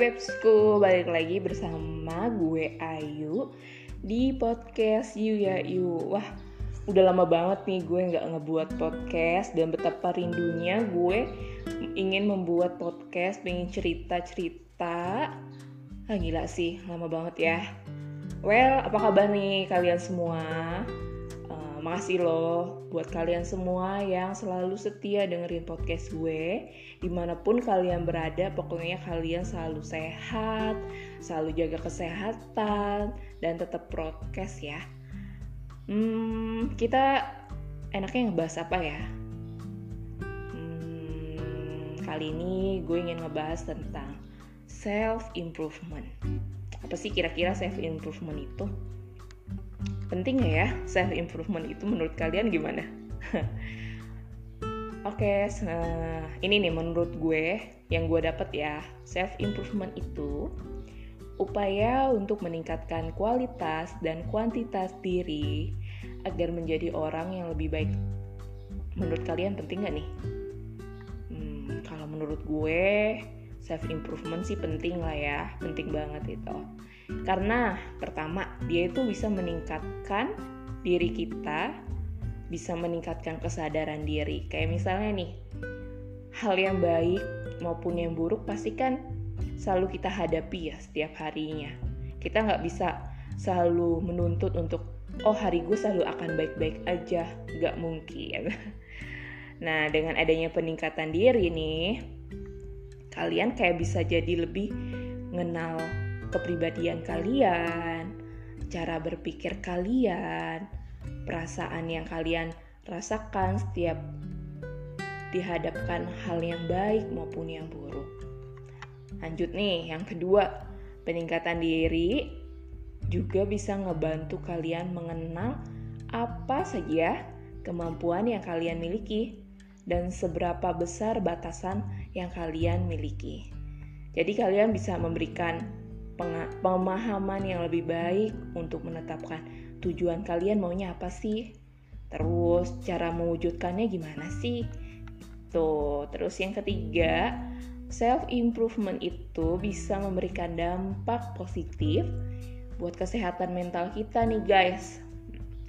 Bebsku, balik lagi bersama gue Ayu di podcast You Ya You. Wah, udah lama banget nih gue nggak ngebuat podcast dan betapa rindunya gue ingin membuat podcast, pengen cerita-cerita. Ah gila sih, lama banget ya. Well, apa kabar nih kalian semua? Makasih loh buat kalian semua yang selalu setia dengerin podcast gue Di mana pun kalian berada, pokoknya kalian selalu sehat Selalu jaga kesehatan Dan tetap prokes ya Hmm, kita enaknya ngebahas apa ya? Hmm, kali ini gue ingin ngebahas tentang self-improvement Apa sih kira-kira self-improvement itu? Penting ya self improvement itu menurut kalian gimana? Oke, okay, uh, ini nih menurut gue yang gue dapat ya self improvement itu upaya untuk meningkatkan kualitas dan kuantitas diri agar menjadi orang yang lebih baik. Menurut kalian penting gak nih? Hmm, kalau menurut gue self improvement sih penting lah ya, penting banget itu. Karena pertama, dia itu bisa meningkatkan diri kita, bisa meningkatkan kesadaran diri. Kayak misalnya nih, hal yang baik maupun yang buruk pasti kan selalu kita hadapi ya setiap harinya. Kita nggak bisa selalu menuntut untuk oh hari gue selalu akan baik-baik aja, nggak mungkin. Nah dengan adanya peningkatan diri nih, kalian kayak bisa jadi lebih mengenal kepribadian kalian, cara berpikir kalian, perasaan yang kalian rasakan setiap dihadapkan hal yang baik maupun yang buruk. Lanjut nih, yang kedua, peningkatan diri juga bisa ngebantu kalian mengenal apa saja kemampuan yang kalian miliki dan seberapa besar batasan yang kalian miliki. Jadi kalian bisa memberikan pemahaman yang lebih baik untuk menetapkan tujuan kalian maunya apa sih? Terus cara mewujudkannya gimana sih? Tuh terus yang ketiga self improvement itu bisa memberikan dampak positif buat kesehatan mental kita nih guys.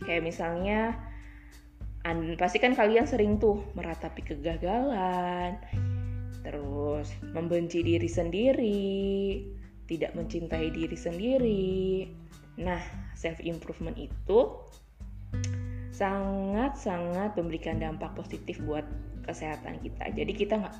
Kayak misalnya pasti kan kalian sering tuh meratapi kegagalan terus membenci diri sendiri tidak mencintai diri sendiri. Nah, self improvement itu sangat-sangat memberikan dampak positif buat kesehatan kita. Jadi kita nggak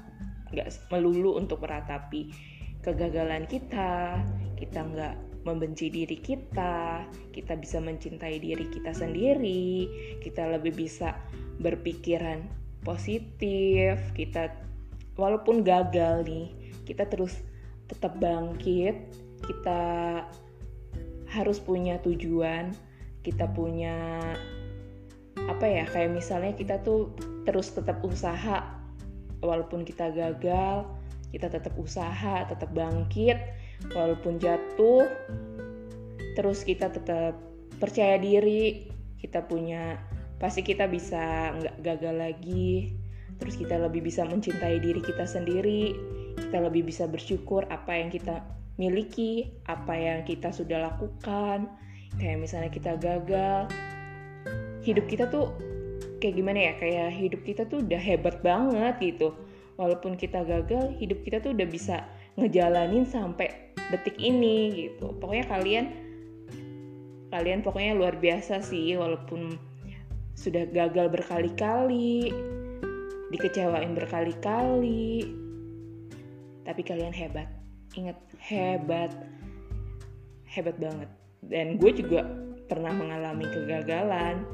nggak melulu untuk meratapi kegagalan kita, kita nggak membenci diri kita, kita bisa mencintai diri kita sendiri, kita lebih bisa berpikiran positif, kita walaupun gagal nih, kita terus tetap bangkit, kita harus punya tujuan, kita punya apa ya kayak misalnya kita tuh terus tetap usaha walaupun kita gagal, kita tetap usaha, tetap bangkit walaupun jatuh, terus kita tetap percaya diri, kita punya pasti kita bisa nggak gagal lagi, terus kita lebih bisa mencintai diri kita sendiri kita lebih bisa bersyukur apa yang kita miliki, apa yang kita sudah lakukan. Kayak misalnya kita gagal, hidup kita tuh kayak gimana ya? Kayak hidup kita tuh udah hebat banget gitu. Walaupun kita gagal, hidup kita tuh udah bisa ngejalanin sampai detik ini gitu. Pokoknya kalian kalian pokoknya luar biasa sih walaupun sudah gagal berkali-kali, dikecewain berkali-kali, tapi kalian hebat. Ingat hebat. Hebat banget. Dan gue juga pernah mengalami kegagalan.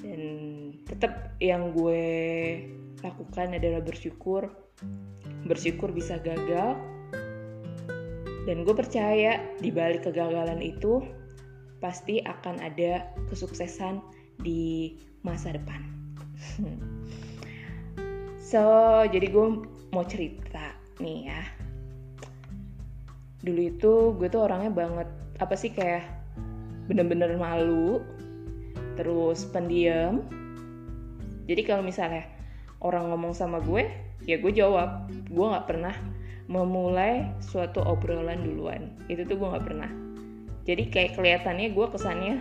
Dan tetap yang gue lakukan adalah bersyukur. Bersyukur bisa gagal. Dan gue percaya di balik kegagalan itu pasti akan ada kesuksesan di masa depan. so, jadi gue mau cerita nih ya. Dulu itu gue tuh orangnya banget apa sih kayak bener-bener malu terus pendiam. Jadi kalau misalnya orang ngomong sama gue ya gue jawab. Gue nggak pernah memulai suatu obrolan duluan. Itu tuh gue nggak pernah. Jadi kayak kelihatannya gue kesannya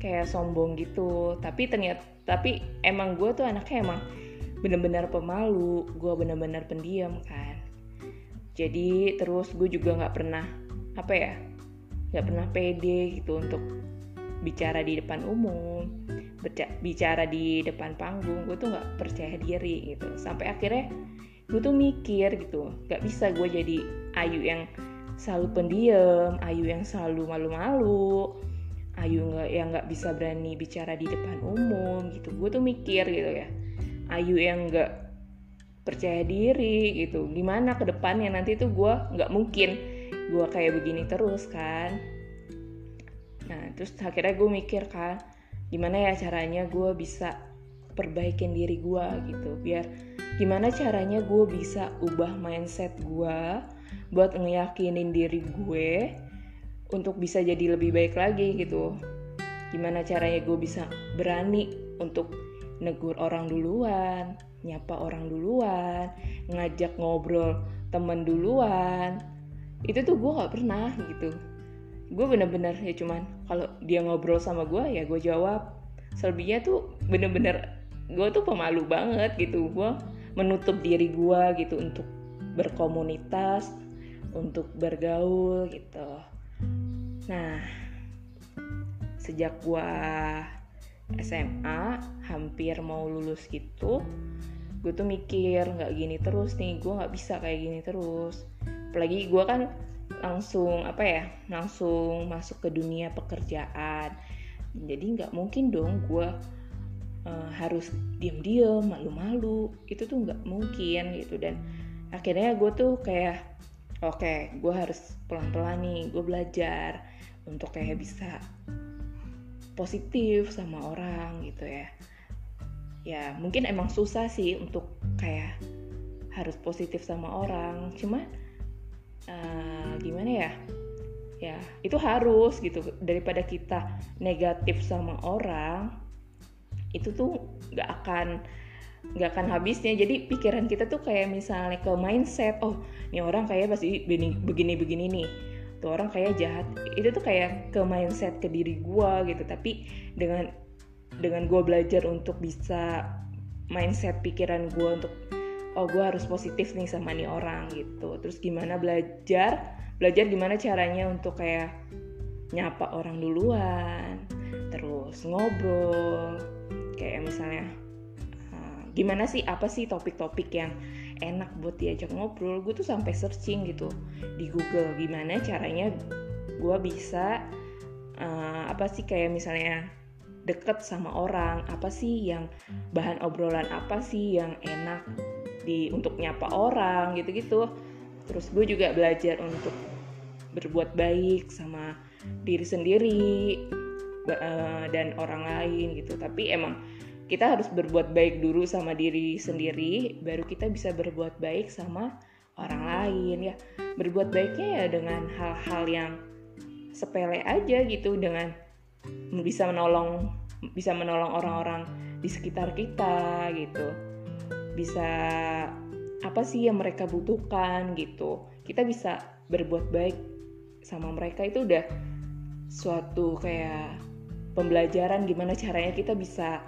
kayak sombong gitu. Tapi ternyata tapi emang gue tuh anaknya emang bener-bener pemalu. Gue bener-bener pendiam kan jadi terus gue juga nggak pernah apa ya nggak pernah pede gitu untuk bicara di depan umum bicara di depan panggung. Gue tuh nggak percaya diri gitu. Sampai akhirnya gue tuh mikir gitu nggak bisa gue jadi Ayu yang selalu pendiam Ayu yang selalu malu-malu Ayu nggak yang nggak bisa berani bicara di depan umum gitu. Gue tuh mikir gitu ya Ayu yang nggak percaya diri gitu. Gimana ke depannya? Nanti tuh gue nggak mungkin gue kayak begini terus kan. Nah terus akhirnya gue mikir kan gimana ya caranya gue bisa perbaikin diri gue gitu. Biar gimana caranya gue bisa ubah mindset gue buat ngeyakinin diri gue untuk bisa jadi lebih baik lagi gitu. Gimana caranya gue bisa berani untuk negur orang duluan, nyapa orang duluan, ngajak ngobrol temen duluan. Itu tuh gue gak pernah gitu. Gue bener-bener ya cuman kalau dia ngobrol sama gue ya gue jawab. Selebihnya tuh bener-bener gue tuh pemalu banget gitu. Gue menutup diri gue gitu untuk berkomunitas, untuk bergaul gitu. Nah, sejak gue SMA hampir mau lulus gitu gue tuh mikir nggak gini terus nih gue nggak bisa kayak gini terus. Apalagi gue kan langsung apa ya langsung masuk ke dunia pekerjaan. Jadi nggak mungkin dong gue uh, harus diem-diem malu-malu. Itu tuh nggak mungkin gitu. Dan akhirnya gue tuh kayak oke okay, gue harus pelan-pelan nih gue belajar untuk kayak bisa positif sama orang gitu ya. Ya mungkin emang susah sih untuk kayak harus positif sama orang. Cuma uh, gimana ya? Ya itu harus gitu. Daripada kita negatif sama orang itu tuh nggak akan nggak akan habisnya. Jadi pikiran kita tuh kayak misalnya ke mindset oh ini orang kayak pasti begini begini nih tuh orang kayak jahat. Itu tuh kayak ke mindset ke diri gue gitu. Tapi dengan dengan gue belajar untuk bisa mindset pikiran gue untuk oh gue harus positif nih sama nih orang gitu. Terus gimana belajar? Belajar gimana caranya untuk kayak nyapa orang duluan terus ngobrol. Kayak misalnya uh, gimana sih apa sih topik-topik yang enak buat diajak ngobrol gue tuh sampai searching gitu di Google gimana caranya gue bisa uh, apa sih kayak misalnya deket sama orang apa sih yang bahan obrolan apa sih yang enak di untuk nyapa orang gitu-gitu. Terus gue juga belajar untuk berbuat baik sama diri sendiri uh, dan orang lain gitu. Tapi emang kita harus berbuat baik dulu sama diri sendiri baru kita bisa berbuat baik sama orang lain ya. Berbuat baiknya ya dengan hal-hal yang sepele aja gitu dengan bisa menolong bisa menolong orang-orang di sekitar kita gitu. Bisa apa sih yang mereka butuhkan gitu. Kita bisa berbuat baik sama mereka itu udah suatu kayak pembelajaran gimana caranya kita bisa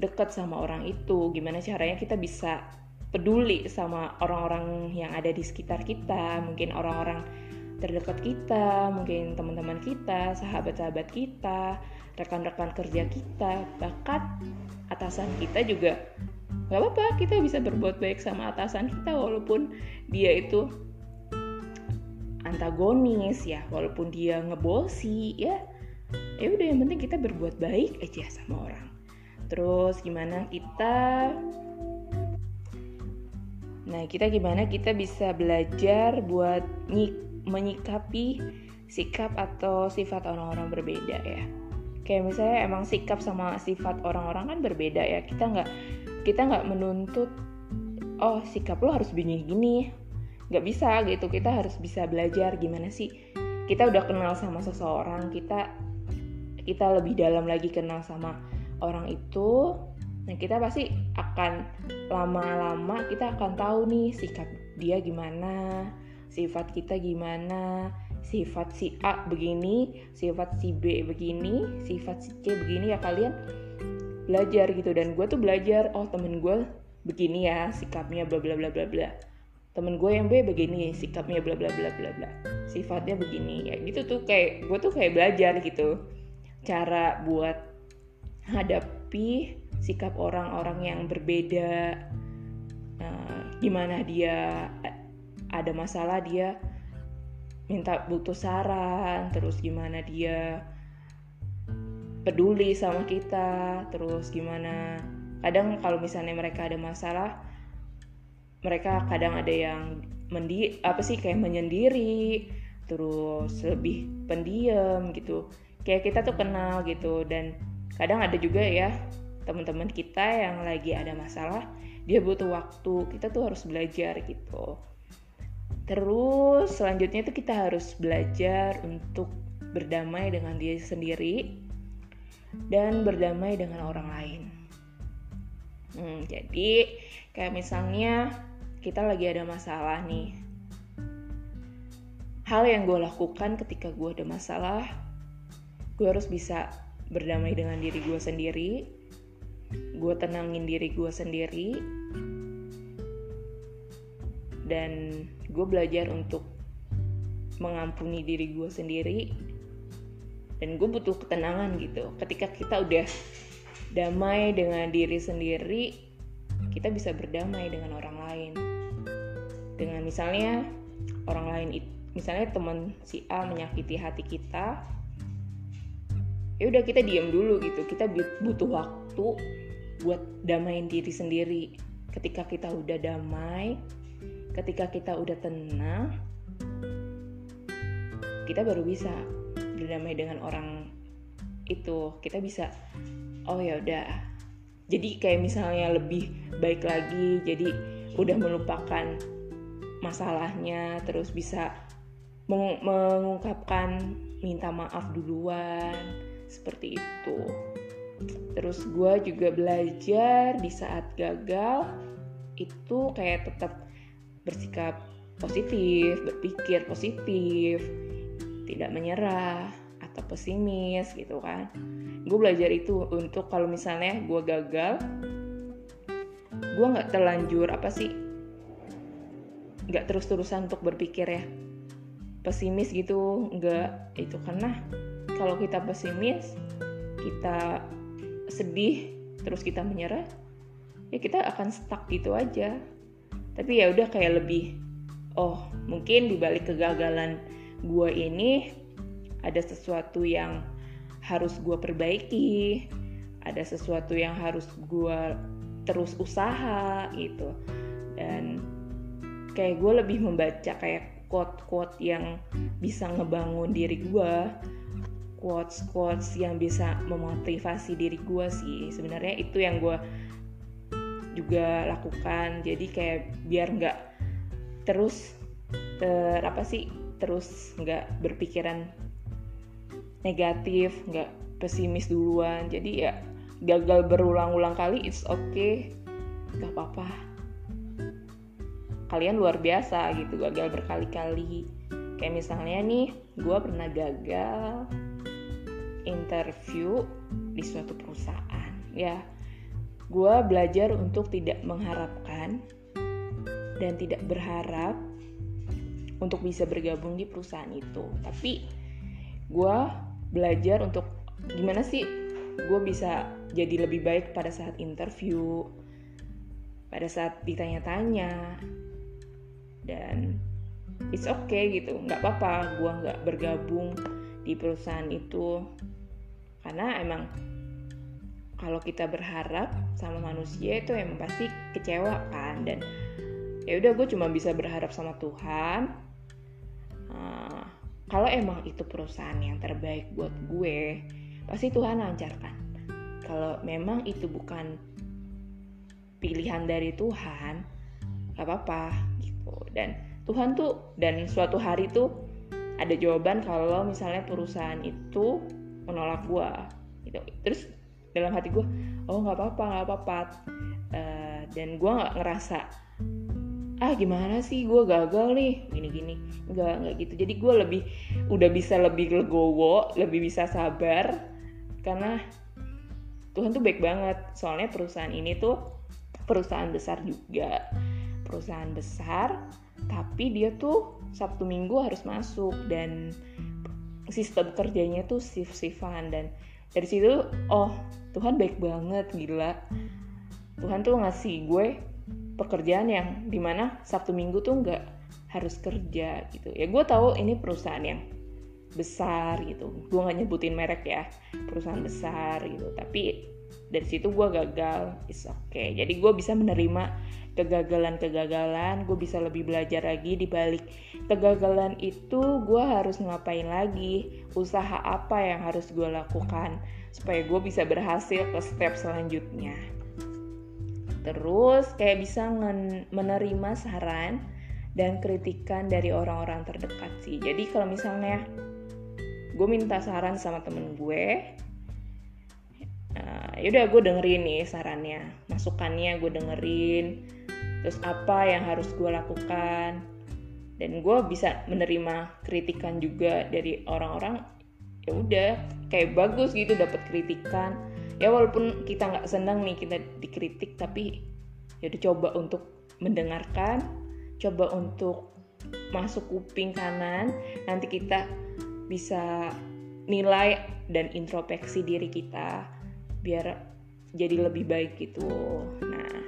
dekat sama orang itu gimana caranya kita bisa peduli sama orang-orang yang ada di sekitar kita mungkin orang-orang terdekat kita mungkin teman-teman kita sahabat-sahabat kita rekan-rekan kerja kita bahkan atasan kita juga. Nggak apa-apa kita bisa berbuat baik sama atasan kita walaupun dia itu antagonis ya walaupun dia ngebosi ya. Ya udah yang penting kita berbuat baik aja sama orang Terus gimana kita Nah, kita gimana kita bisa belajar buat menyikapi sikap atau sifat orang-orang berbeda ya. Kayak misalnya emang sikap sama sifat orang-orang kan berbeda ya. Kita nggak kita nggak menuntut oh sikap lo harus begini-gini. Nggak bisa gitu. Kita harus bisa belajar gimana sih kita udah kenal sama seseorang, kita kita lebih dalam lagi kenal sama orang itu nah kita pasti akan lama-lama kita akan tahu nih sikap dia gimana sifat kita gimana sifat si A begini sifat si B begini sifat si C begini ya kalian belajar gitu. Dan gue tuh belajar oh temen gue begini ya sikapnya bla bla bla bla bla. Temen gue yang B begini sikapnya bla bla bla bla bla. Sifatnya begini ya gitu tuh kayak gue tuh kayak belajar gitu. Cara buat hadapi sikap orang-orang yang berbeda. Uh, gimana dia ada masalah dia minta butuh saran terus gimana dia peduli sama kita terus gimana kadang kalau misalnya mereka ada masalah mereka kadang ada yang mendi apa sih kayak menyendiri terus lebih pendiam gitu. Kayak kita tuh kenal gitu dan kadang ada juga ya teman-teman kita yang lagi ada masalah dia butuh waktu kita tuh harus belajar gitu. Terus selanjutnya tuh kita harus belajar untuk berdamai dengan diri sendiri dan berdamai dengan orang lain. Hmm, jadi kayak misalnya kita lagi ada masalah nih. Hal yang gue lakukan ketika gue ada masalah gue harus bisa berdamai dengan diri gue sendiri gue tenangin diri gue sendiri dan gue belajar untuk mengampuni diri gue sendiri dan gue butuh ketenangan gitu. Ketika kita udah damai dengan diri sendiri kita bisa berdamai dengan orang lain. Dengan misalnya orang lain misalnya teman si A menyakiti hati kita ya udah kita diam dulu gitu. Kita butuh waktu buat damain diri sendiri. Ketika kita udah damai ketika kita udah tenang kita baru bisa berdamai dengan orang itu. Kita bisa oh ya udah. Jadi kayak misalnya lebih baik lagi jadi udah melupakan masalahnya terus bisa mengungkapkan minta maaf duluan seperti itu. Terus gue juga belajar di saat gagal itu kayak tetap bersikap positif berpikir positif tidak menyerah atau pesimis gitu kan. Gue belajar itu untuk kalau misalnya gue gagal gue nggak terlanjur apa sih nggak terus-terusan untuk berpikir ya pesimis gitu nggak itu karena kalau kita pesimis kita sedih terus kita menyerah ya kita akan stuck gitu aja. Tapi ya udah kayak lebih oh mungkin dibalik kegagalan gue ini ada sesuatu yang harus gue perbaiki ada sesuatu yang harus gue terus usaha gitu. Dan kayak gue lebih membaca kayak quote-quote yang bisa ngebangun diri gue quotes quotes yang bisa memotivasi diri gue sih. Sebenarnya itu yang gue juga lakukan. Jadi kayak biar nggak terus ter apa sih terus nggak berpikiran negatif nggak pesimis duluan. Jadi ya gagal berulang-ulang kali it's okay. Nggak apa-apa. Kalian luar biasa gitu gagal berkali-kali. Kayak misalnya nih gue pernah gagal interview di suatu perusahaan ya. Gue belajar untuk tidak mengharapkan dan tidak berharap untuk bisa bergabung di perusahaan itu. Tapi gue belajar untuk gimana sih gue bisa jadi lebih baik pada saat interview pada saat ditanya-tanya dan it's okay gitu. Nggak apa-apa gue nggak bergabung di perusahaan itu karena emang kalau kita berharap sama manusia itu emang pasti kecewa kan dan ya udah gue cuma bisa berharap sama Tuhan. Uh, kalau emang itu perusahaan yang terbaik buat gue pasti Tuhan lancarkan. Kalau memang itu bukan pilihan dari Tuhan gak apa-apa gitu. Dan Tuhan tuh dan suatu hari tuh ada jawaban kalau misalnya perusahaan itu menolak gue gitu. Terus dalam hati gue oh nggak apa-apa nggak apa-apa. Uh, dan gue nggak ngerasa ah gimana sih? Gue gagal nih gini-gini. Nggak nggak gitu. Jadi gue lebih udah bisa lebih legowo lebih bisa sabar karena Tuhan tuh baik banget. Soalnya perusahaan ini tuh perusahaan besar juga. Perusahaan besar tapi dia tuh Sabtu Minggu harus masuk dan sistem kerjanya tuh shift-shiftan dan dari situ oh Tuhan baik banget gila. Tuhan tuh ngasih gue pekerjaan yang di mana Sabtu Minggu tuh nggak harus kerja gitu. Ya gue tahu ini perusahaan yang besar gitu. Gue nggak nyebutin merek ya perusahaan besar gitu. Tapi dari situ gue gagal. Is okay. Jadi gue bisa menerima kegagalan-kegagalan. Gue bisa lebih belajar lagi. Di balik kegagalan itu gue harus ngapain lagi? Usaha apa yang harus gue lakukan supaya gue bisa berhasil ke step selanjutnya? Terus kayak bisa menerima saran dan kritikan dari orang-orang terdekat sih. Jadi kalau misalnya gue minta saran sama temen gue, uh, yaudah gue dengerin nih sarannya, masukannya gue dengerin, terus apa yang harus gue lakukan, dan gue bisa menerima kritikan juga dari orang-orang. Ya udah, kayak bagus gitu dapat kritikan ya walaupun kita nggak senang nih kita dikritik tapi ya udah coba untuk mendengarkan coba untuk masuk kuping kanan nanti kita bisa nilai dan introspeksi diri kita biar jadi lebih baik gitu. Nah.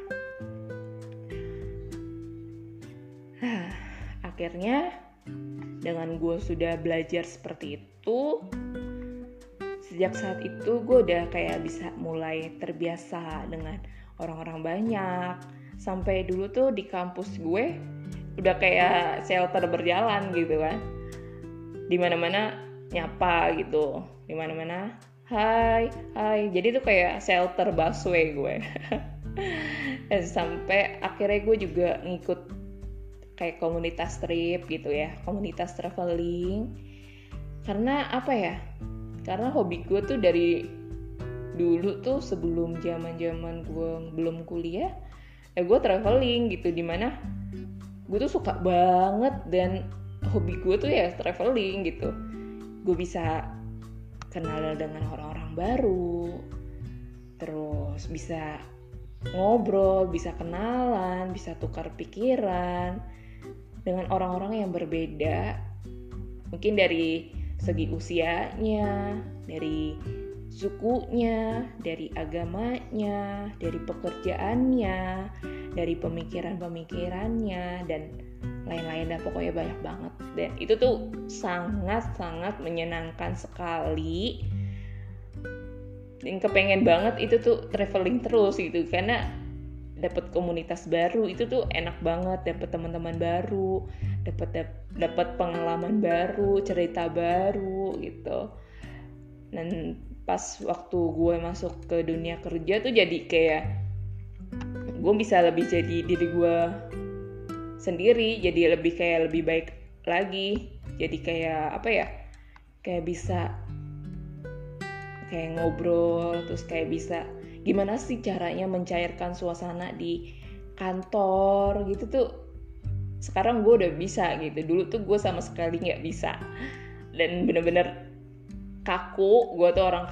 Akhirnya dengan gue sudah belajar seperti itu sejak saat itu gue udah kayak bisa mulai terbiasa dengan orang-orang banyak. Sampai dulu tuh di kampus gue udah kayak shelter berjalan gitu kan. Di mana-mana nyapa gitu di mana-mana hai hai. Jadi tuh kayak shelter busway gue. Dan sampai akhirnya gue juga ngikut kayak komunitas trip gitu ya komunitas traveling. Karena apa ya? Karena hobi gue tuh dari dulu tuh sebelum zaman zaman gue belum kuliah ya gue traveling gitu. Di mana gue tuh suka banget dan hobi gue tuh ya traveling gitu. Gue bisa kenal dengan orang-orang baru terus bisa ngobrol bisa kenalan bisa tukar pikiran dengan orang-orang yang berbeda. Mungkin dari segi usianya, dari sukunya, dari agamanya, dari pekerjaannya, dari pemikiran-pemikirannya dan lain-lain dan pokoknya banyak banget. Dan itu tuh sangat-sangat menyenangkan sekali. Dan kepengen banget itu tuh traveling terus gitu karena dapat komunitas baru itu tuh enak banget dapat teman-teman baru dapat dapat pengalaman baru cerita baru gitu. Dan pas waktu gue masuk ke dunia kerja tuh jadi kayak gue bisa lebih jadi diri gue sendiri jadi lebih kayak lebih baik lagi. Jadi kayak apa ya kayak bisa kayak ngobrol terus kayak bisa gimana sih caranya mencairkan suasana di kantor gitu tuh. Sekarang gue udah bisa gitu. Dulu tuh gue sama sekali nggak bisa. Dan bener-bener kaku. Gue tuh orang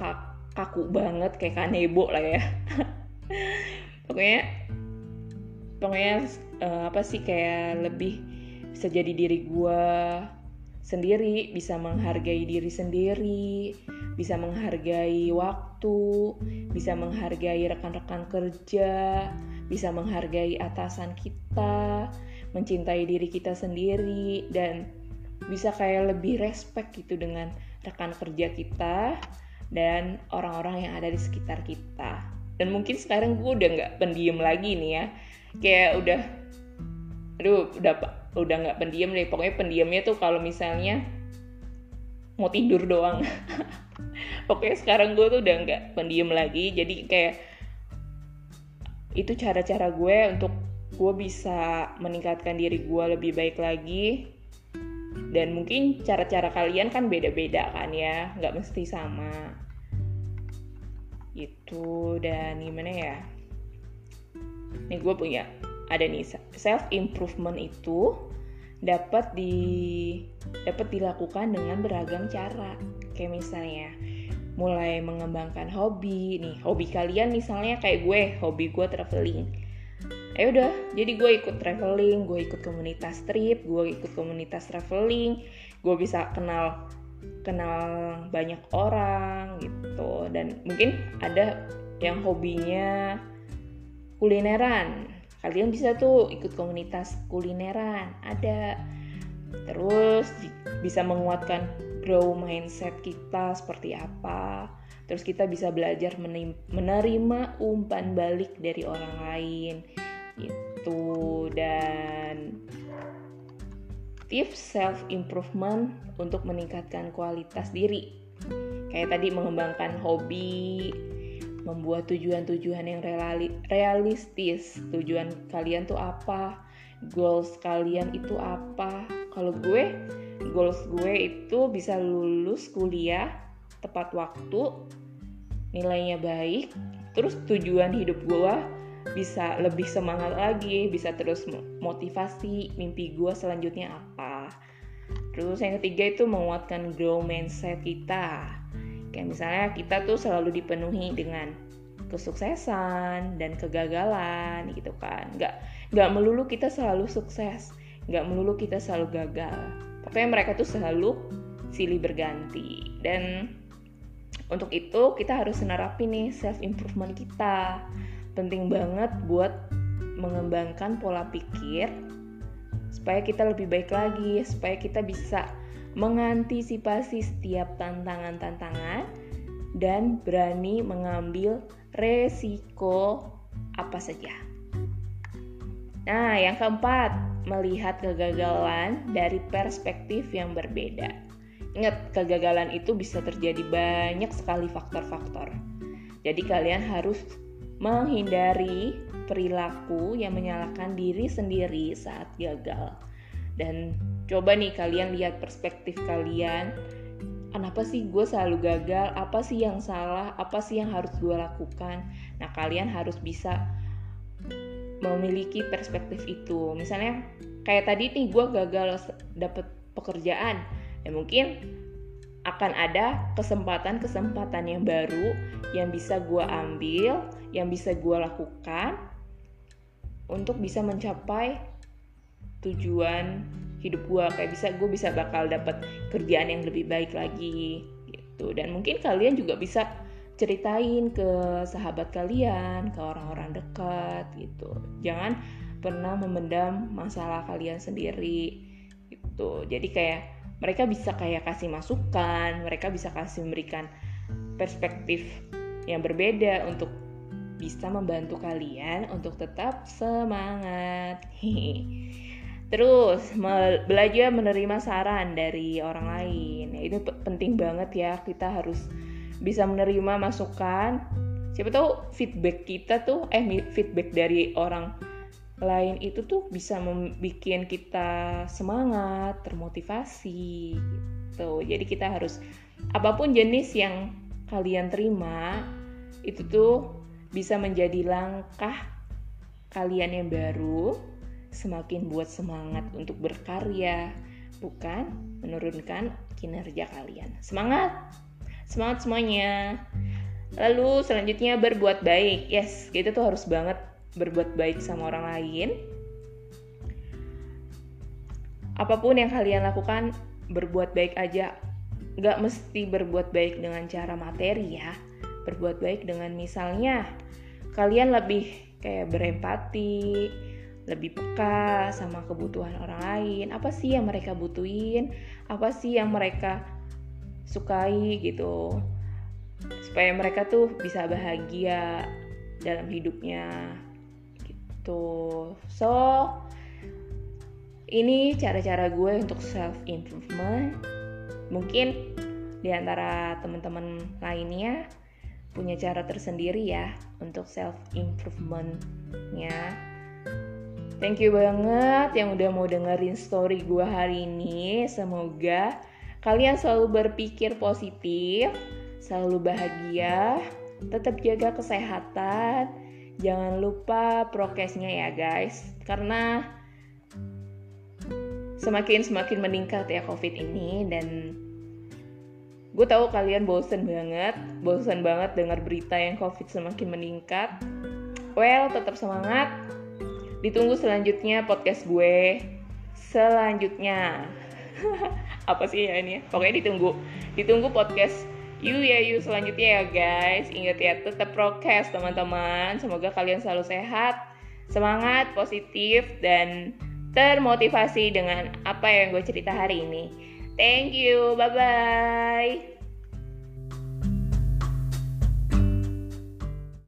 kaku banget kayak kanebo lah ya. Pokoknya pokoknya uh, apa sih kayak lebih bisa jadi diri gue sendiri bisa menghargai diri sendiri bisa menghargai waktu bisa menghargai rekan-rekan kerja bisa menghargai atasan kita mencintai diri kita sendiri dan bisa kayak lebih respect gitu dengan rekan kerja kita dan orang-orang yang ada di sekitar kita. Dan mungkin sekarang gue udah nggak pendiam lagi nih ya kayak udah aduh udah udah nggak pendiam deh. Pokoknya pendiamnya tuh kalau misalnya mau tidur doang. Pokoknya sekarang gue tuh udah nggak pendiam lagi. Jadi kayak itu cara-cara gue untuk gue bisa meningkatkan diri gue lebih baik lagi. Dan mungkin cara-cara kalian kan beda-beda kan ya nggak mesti sama. Itu dan gimana ya nih gue punya ada nih self improvement itu dapat di dapat dilakukan dengan beragam cara. Kayak misalnya mulai mengembangkan hobi nih, hobi kalian misalnya kayak gue, hobi gue traveling. Eh udah, jadi gue ikut traveling, gue ikut komunitas trip, gue ikut komunitas traveling, gue bisa kenal kenal banyak orang gitu dan mungkin ada yang hobinya kulineran. Kalian bisa tuh ikut komunitas kulineran ada. Terus bisa menguatkan grow mindset kita seperti apa. Terus kita bisa belajar menerima umpan balik dari orang lain itu dan tips self improvement untuk meningkatkan kualitas diri. Kayak tadi mengembangkan hobi membuat tujuan-tujuan yang realistis. Tujuan kalian tuh apa? Goals kalian itu apa? Kalau gue, goals gue itu bisa lulus kuliah tepat waktu, nilainya baik, terus tujuan hidup gue bisa lebih semangat lagi, bisa terus motivasi mimpi gue selanjutnya apa. Terus yang ketiga itu menguatkan grow mindset kita Kayak misalnya kita tuh selalu dipenuhi dengan kesuksesan dan kegagalan gitu kan. Nggak, nggak melulu kita selalu sukses, nggak melulu kita selalu gagal. Pokoknya mereka tuh selalu silih berganti. Dan untuk itu kita harus nerapin nih self improvement kita. Penting banget buat mengembangkan pola pikir supaya kita lebih baik lagi, supaya kita bisa mengantisipasi setiap tantangan-tantangan, dan berani mengambil resiko apa saja. Nah, yang keempat, melihat kegagalan dari perspektif yang berbeda. Ingat, kegagalan itu bisa terjadi banyak sekali faktor-faktor. Jadi kalian harus menghindari perilaku yang menyalahkan diri sendiri saat gagal. Dan coba nih kalian lihat perspektif kalian. Kenapa sih gue selalu gagal? Apa sih yang salah? Apa sih yang harus gue lakukan? Nah kalian harus bisa memiliki perspektif itu. Misalnya kayak tadi nih gue gagal dapet pekerjaan. Ya mungkin akan ada kesempatan-kesempatan yang baru yang bisa gue ambil yang bisa gue lakukan untuk bisa mencapai tujuan hidup gue kayak bisa gue bisa bakal dapat kerjaan yang lebih baik lagi gitu. Dan mungkin kalian juga bisa ceritain ke sahabat kalian ke orang-orang dekat gitu. Jangan pernah memendam masalah kalian sendiri gitu. Jadi kayak mereka bisa kayak kasih masukan mereka bisa kasih memberikan perspektif yang berbeda untuk bisa membantu kalian untuk tetap semangat. Terus belajar menerima saran dari orang lain. Itu penting banget ya. Kita harus bisa menerima masukan. Siapa tahu feedback kita tuh eh feedback dari orang lain itu tuh bisa membuat kita semangat, termotivasi gitu. Jadi kita harus apa pun jenis yang kalian terima itu tuh bisa menjadi langkah kalian yang baru semakin buat semangat untuk berkarya, bukan menurunkan kinerja kalian. Semangat! Semangat semuanya! Lalu selanjutnya berbuat baik. Yes, kita tuh harus banget berbuat baik sama orang lain. Apa pun yang kalian lakukan, berbuat baik aja. Gak mesti berbuat baik dengan cara materi ya. Berbuat baik dengan misalnya kalian lebih kayak berempati, lebih peka sama kebutuhan orang lain. Apa sih yang mereka butuhin? Apa sih yang mereka sukai gitu? Supaya mereka tuh bisa bahagia dalam hidupnya. Gitu. So ini cara-cara gue untuk self improvement mungkin di antara teman-teman lainnya punya cara tersendiri ya untuk self improvementnya Thank you banget yang udah mau dengerin story gue hari ini. Semoga kalian selalu berpikir positif, selalu bahagia, tetap jaga kesehatan, jangan lupa prokesnya ya guys. Karena semakin semakin meningkat ya covid ini dan gue tahu kalian bosen banget bosen banget dengar berita yang covid semakin meningkat. Well tetap semangat ditunggu selanjutnya podcast gue. Selanjutnya. Apa sih ya ini ya? pokoknya ditunggu. Ditunggu podcast you ya you selanjutnya ya guys. Ingat ya tetap prokes teman-teman. Semoga kalian selalu sehat semangat positif dan termotivasi dengan apa yang gue cerita hari ini. Thank you. Bye bye